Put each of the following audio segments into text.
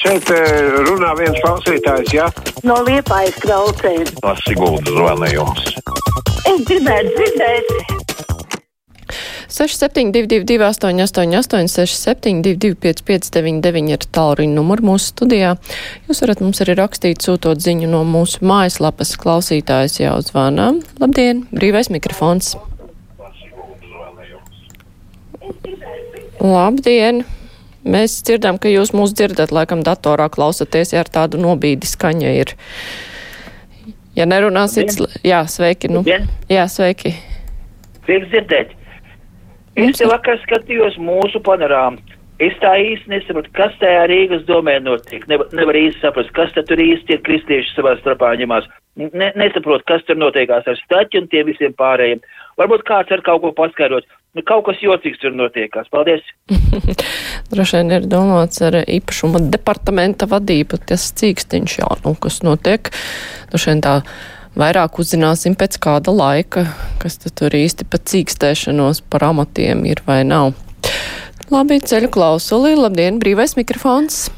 Šeit eh, runā viens klausītājs, jā? No liepājas klaucēs. No Siguldas zvanījums. Es gribētu dzirdēt. 6722, 888, 672, 559, ir tālruņa numurs mūsu studijā. Jūs varat mums arī rakstīt, sūtot ziņu no mūsu mājaslapas klausītājs jau zvana. Labdien, brīvais mikrofons! Labdien! Mēs dzirdam, ka jūs mūs dzirdat, laikam datorā klausaties, ja ar tādu nobīdi skaņa ir. Ja nerunāsiet, jā, sveiki, nu. Jā, sveiki. Prieks dzirdēt. Es te vakar skatījos mūsu panorāmu. Es tā īsti nesaprotu, kas tajā Rīgas domē notiek. Nevar, nevar īsti saprast, kas tur īsti ir kristieši savā starpā ņemās. Ne, nesaprotu, kas tur notiekās ar staķi un tiem visiem pārējiem. Varbūt kāds ar kaut ko paskaidrot. Nu, kaut kas jocīgs tur notiekās. Paldies! Droši vien ir domāts ar īpašuma departamenta vadību, tas cīkstiņš, jā, nu, kas notiek. Droši vien tā vairāk uzzināsim pēc kāda laika, kas tur īsti pa cīkstēšanos par amatiem ir vai nav. Labi, ceļu klausulī, labdien, brīvais mikrofons.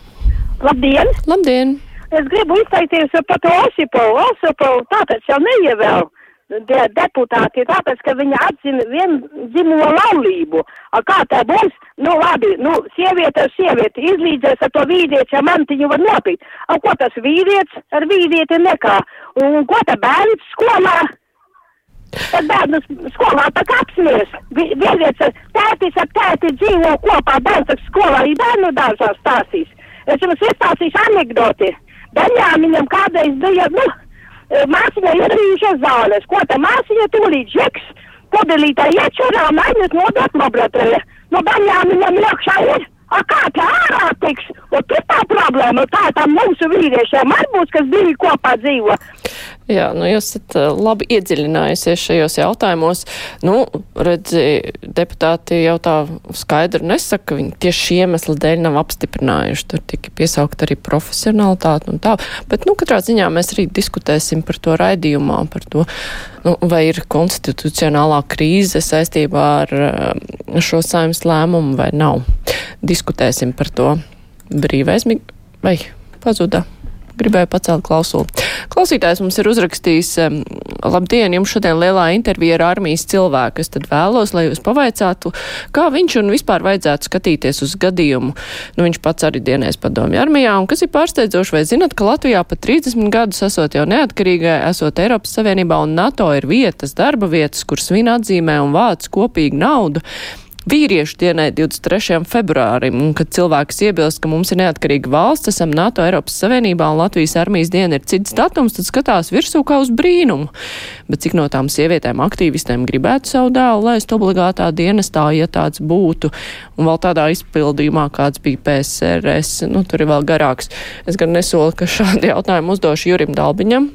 Labdien! Labdien! Es gribu izteikties par to Osipovu. Osipovu tāpēc jau neievēlu de, deputāti, tāpēc, ka viņa atzina viendzimumu laulību. A, kā tā būs? Nu, labi, nu, sieviete ar sievieti izlīdzēs ar to vīrieti, ja mantiņu var nopīt. A, ko tas vīrietis ar vīrieti nekā? Un ko tā bērns skolā? Tad bērnus skolā tā kā apsmies. Vīrietis ar tētis ar tēti dzīvo kopā, bērns ar skolā, arī bērnu dārzā stāstīs. Es jums iestāstīšu anekdoti. Benjāmiņam kādreiz bija, nu, māsiņai ir rīžas zāles. Ko tā māsiņa tūlīt žeks, pudelītā iečurā aiznes nodot laboratoriju. No baļām viņam iekšā ir. A kā tā ārā tiks? Un tur tā problēma, tā tam mūsu vīriešiem arī būs, kas divi kopā dzīvo. Jā, nu jūs esat labi iedziļinājusies šajos jautājumos. Nu, redzi, deputāti jau tā skaidri nesaka, ka viņi tieši šī iemesla dēļ nav apstiprinājuši. Tur tika piesaukt arī profesionalitāti un tā. Bet, nu, katrā ziņā mēs arī diskutēsim par to raidījumā, par to, nu, vai ir konstitucionālā krīze saistībā ar šo saimnes lēmumu vai nav. Diskutēsim par to. Brīvais vai pazuda? gribēju pacelt klausulu. Klausītājs mums ir uzrakstījis, labdien, jums šodien lielā intervija ar armijas cilvēku. Es tad vēlos, lai jūs pavaicātu, kā viņš un vispār vajadzētu skatīties uz gadījumu. Nu, viņš pats arī dienēs padomju armijā, un kas ir pārsteidzoši, vai zinat, ka Latvijā pat 30 gadus esot jau neatkarīgai, esot Eiropas Savienībā un NATO ir vietas, darba vietas, kur svin atzīmē un vāc kopīgu naudu vīriešu dienai 23. februārim, un kad cilvēks iebilst, ka mums ir neatkarīga valsts, esam NATO, Eiropas Savienībā un Latvijas armijas diena ir cits datums, tad skatās virsū kā uz brīnumu. Bet cik no tām sievietēm aktīvistēm gribētu savu dēlu laist obligātā dienestā, ja tāds būtu, un vēl tādā izpildījumā, kāds bija PSRS, nu tur ir vēl garāks. Es gan nesolu, ka šādi jautājumi uzdošu Jurim Dalbiņam.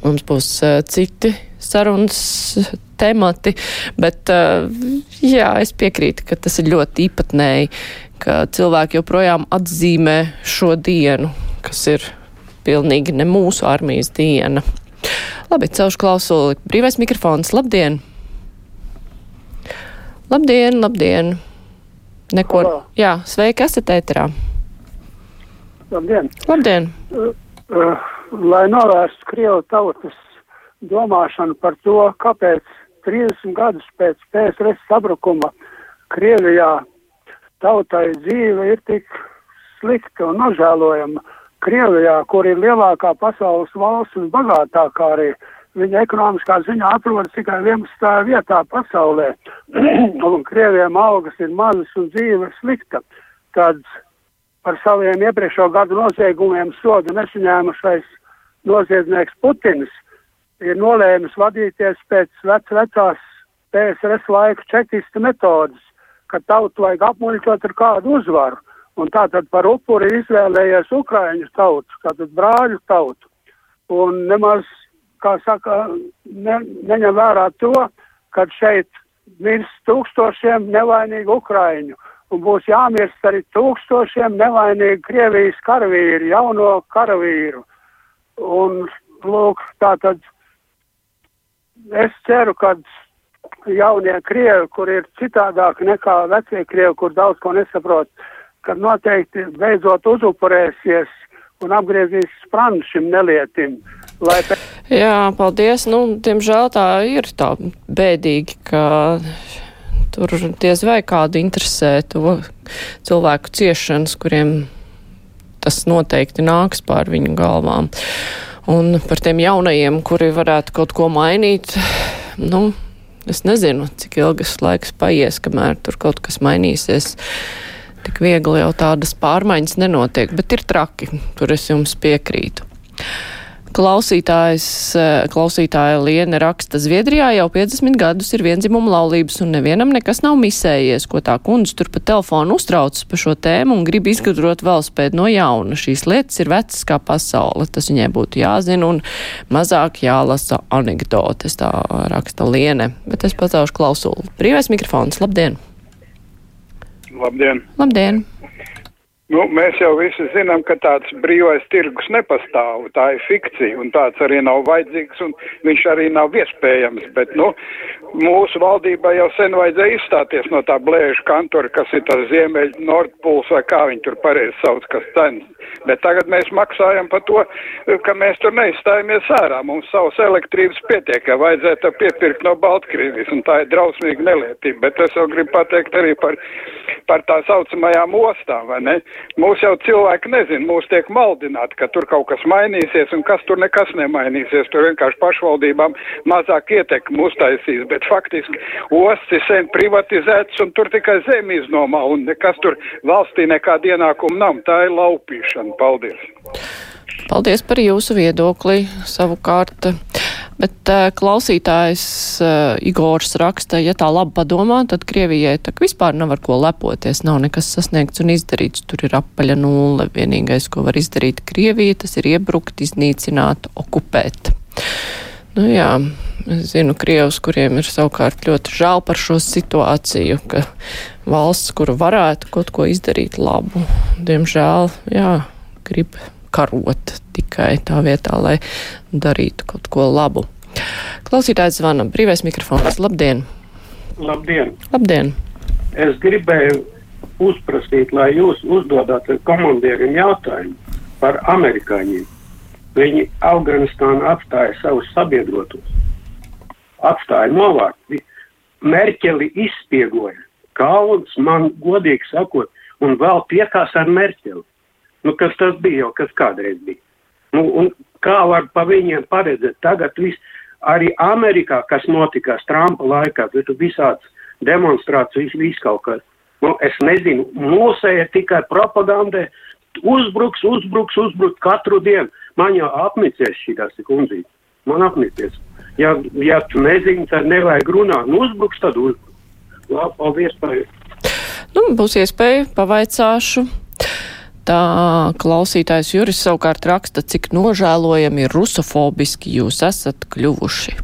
Mums būs uh, citi sarunas temati, bet uh, jā, es piekrītu, ka tas ir ļoti īpatnēji, ka cilvēki joprojām atzīmē šo dienu, kas ir pilnīgi ne mūsu armijas diena. Labi, celšu klausuli. Brīvais mikrofons. Labdien! Labdien, labdien! Neko. Halo. Jā, sveiki, esat ēterā. Labdien! Labdien! Uh, uh, lai novērstu Krievu tautas domāšanu par to, kāpēc 30 gadus pēc PSRS sabrukuma Krievijā tautai dzīve ir tik slikta un nožēlojama. Krievijā, kur ir lielākā pasaules valsts un bagātākā arī, viņa ekonomiskā ziņā atrodas tikai 11. vietā pasaulē, un Krievijam algas ir mazas un dzīve slikta. Tad par saviem iepriekšējo gadu noziegumiem sodu nesaņēmušais noziedznieks Putins ir nolēmis vadīties pēc vec, vecās PSRS laika čekista metodas, ka tautu vajag apmuļķot ar kādu uzvaru. Un tātad par upuri izvēlējies Ukraiņu tautu, tātad brāļu tautu. Un nemaz, kā saka, ne, neņem vērā to, ka šeit mirs tūkstošiem nevainīgu Ukraiņu. Un būs jāmirst arī tūkstošiem nevainīgu Krievijas karavīru, jauno karavīru. Un, lūk, tātad es ceru, ka jaunie krievi, kur ir citādāk nekā vecie krievi, kur daudz ko nesaprot, ka noteikti beidzot uzupurēsies un apgriezīs spranu šim nelietim. Lai... Jā, paldies. Nu, diemžēl tā ir tā bēdīgi, ka tur diez vai kādu interesē to cilvēku ciešanas, kuriem tas noteikti nāks pār viņu galvām. Un par tiem jaunajiem, kuri varētu kaut ko mainīt, nu, es nezinu, cik ilgas laiks paies, kamēr tur kaut kas mainīsies. Tik viegli jau tādas pārmaiņas nenotiek, bet ir traki, tur es jums piekrītu. Klausītājs, eh, klausītāja Liene raksta, Zviedrijā jau 50 gadus ir vienzimuma laulības un nevienam nekas nav misējies, ko tā kundze tur pa telefonu uztraucas par šo tēmu un grib izgudrot velospēdu no jauna. Šīs lietas ir vecas kā pasaule, tas viņai būtu jāzina un mazāk jālasa anekdotes, tā raksta Liene. Bet es pacelšu klausulu. Brīvais mikrofons, labdien! Labdien! Labdien! Nu, mēs jau visi zinām, ka tāds brīvais tirgus nepastāv. Tā ir fikcija, un tāds arī nav vajadzīgs, un viņš arī nav iespējams. Bet, nu, mūsu valdībai jau sen vajadzēja izstāties no tā blēžu kantora, kas ir tas ziemeļu Nordpūls, vai kā viņi tur pareizi sauc, kas cenas. Bet tagad mēs maksājam par to, ka mēs tur neizstājamies ārā. Mums savas elektrības pietiek, ka vajadzētu piepirkt no Baltkrievijas, un tā ir drausmīga nelietība. Bet es vēl gribu pateikt arī par, par tā saucamajām ostām, vai ne? Mūs jau cilvēki nezina, mūs tiek maldināti, ka tur kaut kas mainīsies, un kas tur nekas nemainīsies. Tur vienkārši pašvaldībām mazāk ietekmi uztaisīs, bet faktiski ostas ir sen privatizētas, un tur tikai zemi iznomā, un nekas tur valstī nekāda ienākuma nav. Tā ir laupīšana. Paldies! Paldies par jūsu viedokli savukārt. Bet uh, klausītājs uh, Igors raksta, ja tā labi padomā, tad Krievijai tā vispār nav ar ko lepoties, nav nekas sasniegts un izdarīts. Tur ir apaļa nulle. Vienīgais, ko var izdarīt Krievija, tas ir iebrukt, iznīcināt, okupēt. Nu jā, es zinu Krievus, kuriem ir savukārt ļoti žēl par šo situāciju, ka valsts, kuru varētu kaut ko izdarīt labu, diemžēl, jā, grib karot tikai tā vietā, lai darītu kaut ko labu. Klausītājs zvana brīvais mikrofons. Labdien! Labdien! Labdien! Es gribēju uzprasīt, lai jūs uzdodat komandieriem jautājumu par amerikāņiem. Viņi Afganistānu atstāja savus sabiedrotos, atstāja novārti, Merķeli izspiegoja. Kauns man, godīgi sakot, un vēl piekās ar Merķeli. Nu, kas tas bija jau, kas kādreiz bija? Nu, un kā var pa viņiem paredzēt tagad viss, arī Amerikā, kas notikās Trumpa laikā, tur visāds demonstrācijas, viss kaut kas. Nu, es nezinu, mūsēja tikai propagandē, uzbruks, uzbruks, uzbruks katru dienu. Man jau apnicies šī tā sekundzīte. Man apnicies. Ja, ja tu nezini, tad nevajag runāt. Nu, uzbruks, tad uzbruks. Labi, paldies par. Nu, būs iespēja pavaicāšu. Tā klausītājs Juris savukārt raksta, cik nožēlojami ir rusofobiski jūs esat kļuvuši.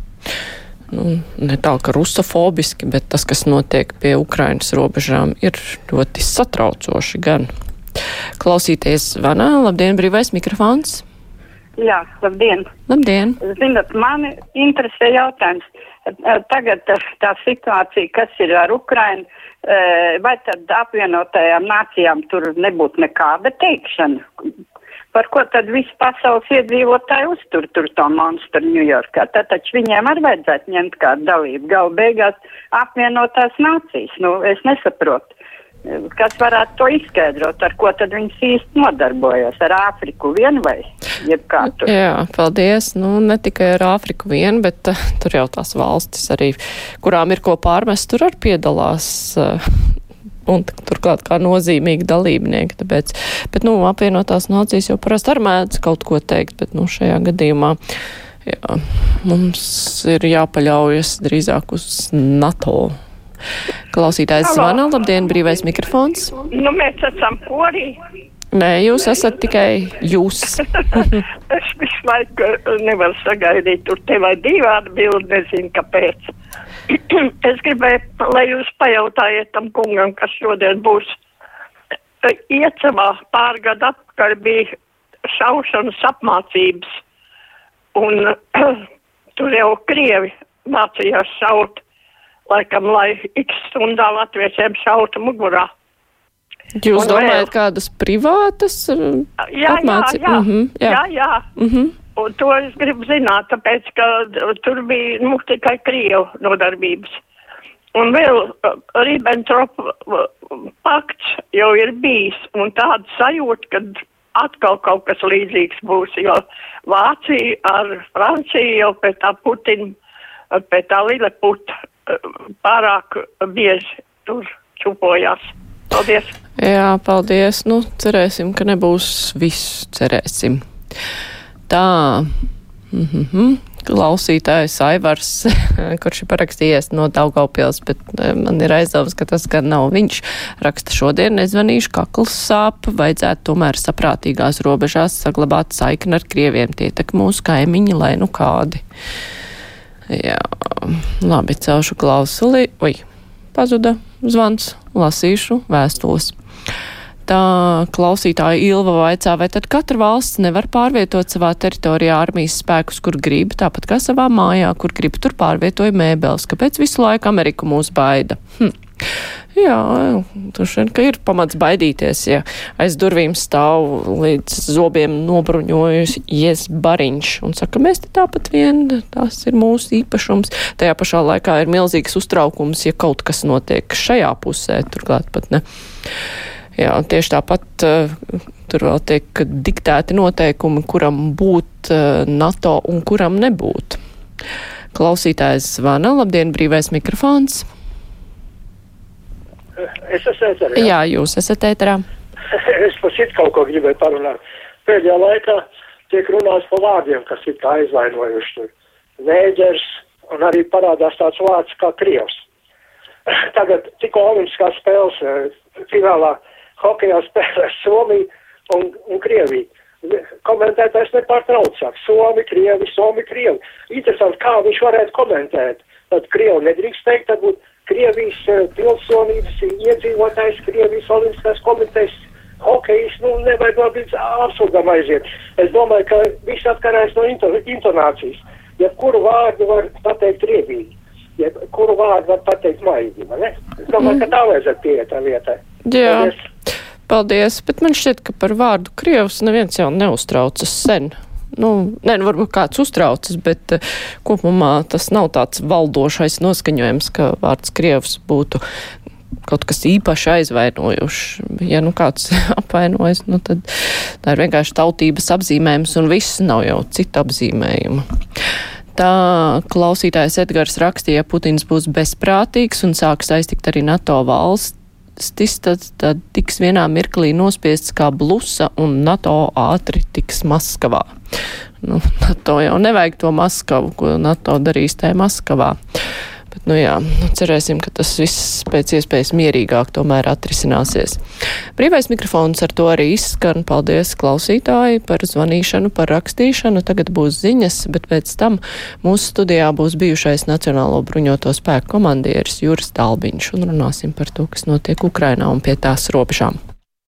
Nu, ne tā, ka rusofobiski, bet tas, kas notiek pie Ukrainas robežām, ir ļoti satraucoši gan. Klausīties vanā, labdien, brīvais mikrofons. Jā, labdien. Labdien. Zinat, mani interesē jautājums. Tagad tā situācija, kas ir ar Ukrainu, vai tad apvienotajām nācijām tur nebūtu nekāda teikšana? Par ko tad visi pasaules iedzīvotāji uztur tur to monstru Ņujorkā? Tad taču viņiem arī vajadzētu ņemt kādu dalību. Galu beigās apvienotās nācijas. Nu, es nesaprotu. Kas varētu to izskaidrot, ar ko tad viņas īsti nodarbojas? Ar Āfriku vien vai jebkādu? Jā, paldies. Nu, ne tikai ar Āfriku vien, bet uh, tur jau tās valstis arī, kurām ir ko pārmest, tur arī piedalās. Uh, un turklāt kā nozīmīgi dalībnieki. Tāpēc, bet, nu, apvienotās nācijas jau parasti ar mēdz kaut ko teikt, bet, nu, šajā gadījumā. Jā, mums ir jāpaļaujas drīzāk uz NATO Klausītājs zvana, labdien, brīvais mikrofons. Nu, mēs esam porī. Nē, jūs esat tikai jūs. es visu laiku nevaru sagaidīt, tur te vai divi atbildi, nezinu, kāpēc. es gribēju, lai jūs pajautājiet tam kungam, kas šodien būs. Iecamā pārgada atpakaļ bija šaušanas apmācības, un tur jau Krievi mācījās šaut laikam, lai x stundā latviešiem šautu mugurā. Jūs Un domājat vēl- kādas privātas Jā, jā, apmāci- jā, Mhm, jā. jā, jā. Mhm. Un to es gribu zināt, tāpēc, ka uh, tur bija nu, tikai Krievu nodarbības. Un vēl uh, Ribbentrop pakts jau ir bijis, un tāda sajūta, ka atkal kaut kas līdzīgs būs, jo Vācija ar Franciju jau pēc tā Putina, pēc tā Lileputa pārāk bieži tur čupojās. Paldies! Jā, paldies. Nu, cerēsim, ka nebūs viss, cerēsim. Tā. Mm -hmm. Klausītājs Aivars, kurš ir parakstījies no Daugaupils, bet man ir aizdoms, ka tas gan nav viņš. Raksta šodien nezvanīšu, kakls sāp, vajadzētu tomēr saprātīgās robežās saglabāt saikni ar krieviem. Tie tak mūsu kaimiņi, lai nu kādi. Jā, labi, celšu klausuli. Oi, pazuda zvans, lasīšu vēstules. Tā klausītāja Ilva vaicā, vai tad katra valsts nevar pārvietot savā teritorijā armijas spēkus, kur grib, tāpat kā savā mājā, kur grib, tur pārvietoja mēbeles. Kāpēc visu laiku Ameriku mūs baida? Hm. Jā, droši vien, ka ir pamats baidīties, ja aiz durvīm stāv līdz zobiem nobruņojusies bariņš un saka, mēs te tāpat vien, tas ir mūsu īpašums. Tajā pašā laikā ir milzīgs uztraukums, ja kaut kas notiek šajā pusē, turklāt pat ne. Jā, tieši tāpat uh, tur vēl tiek diktēti noteikumi, kuram būt uh, NATO un kuram nebūt. Klausītājs zvana, labdien, brīvais mikrofons. Es esmu ēterā. Jā, jūs esat ēterā. es par citu kaut ko gribēju parunāt. Pēdējā laikā tiek runāts par vārdiem, kas ir tā aizvainojuši tur. Vēģers un arī parādās tāds vārds kā krievs. Tagad tikko olimpiskās spēles eh, finālā hokejā spēlē Somija un, un Krievija. Komentētājs nepārtrauc saka, Somi, Krievi, Somi, Krievi. Interesanti, kā viņš varētu komentēt. Tad Krievi nedrīkst teikt, tad būtu Krievijas eh, pilsonības iedzīvotājs, Krievijas olimpiskās komitejas hokejs, nu, nevajag vēl līdz absurdam aiziet. Es domāju, ka viss atkarēs no into, intonācijas. Ja kuru vārdu var pateikt riebīgi, ja kuru vārdu var pateikt maigi, vai ne? Es domāju, ka tā vajadzētu pieiet tā lietai. Jā. Paldies. Paldies, bet man šķiet, ka par vārdu Krievs neviens jau neuztraucas sen. Nu, nē, nu, varbūt kāds uztraucas, bet uh, kopumā tas nav tāds valdošais noskaņojums, ka vārds Krievs būtu kaut kas īpaši aizvainojuši. Ja nu kāds apvainojas, nu tad tā ir vienkārši tautības apzīmējums un viss nav jau cita apzīmējuma. Tā klausītājs Edgars rakstīja, ja Putins būs bezprātīgs un sāks aiztikt arī NATO valstis, tad, tad tiks vienā mirklī nospiests kā blusa un NATO ātri tiks Maskavā. Nu, NATO jau nevajag to Maskavu, ko NATO darīs tajā Maskavā. Bet, nu jā, nu, cerēsim, ka tas viss pēc iespējas mierīgāk tomēr atrisināsies. Brīvais mikrofons ar to arī izskan. Paldies klausītāji par zvanīšanu, par rakstīšanu. Tagad būs ziņas, bet pēc tam mūsu studijā būs bijušais Nacionālo bruņoto spēku komandieris Juris Talbiņš un runāsim par to, kas notiek Ukrainā un pie tās robežām.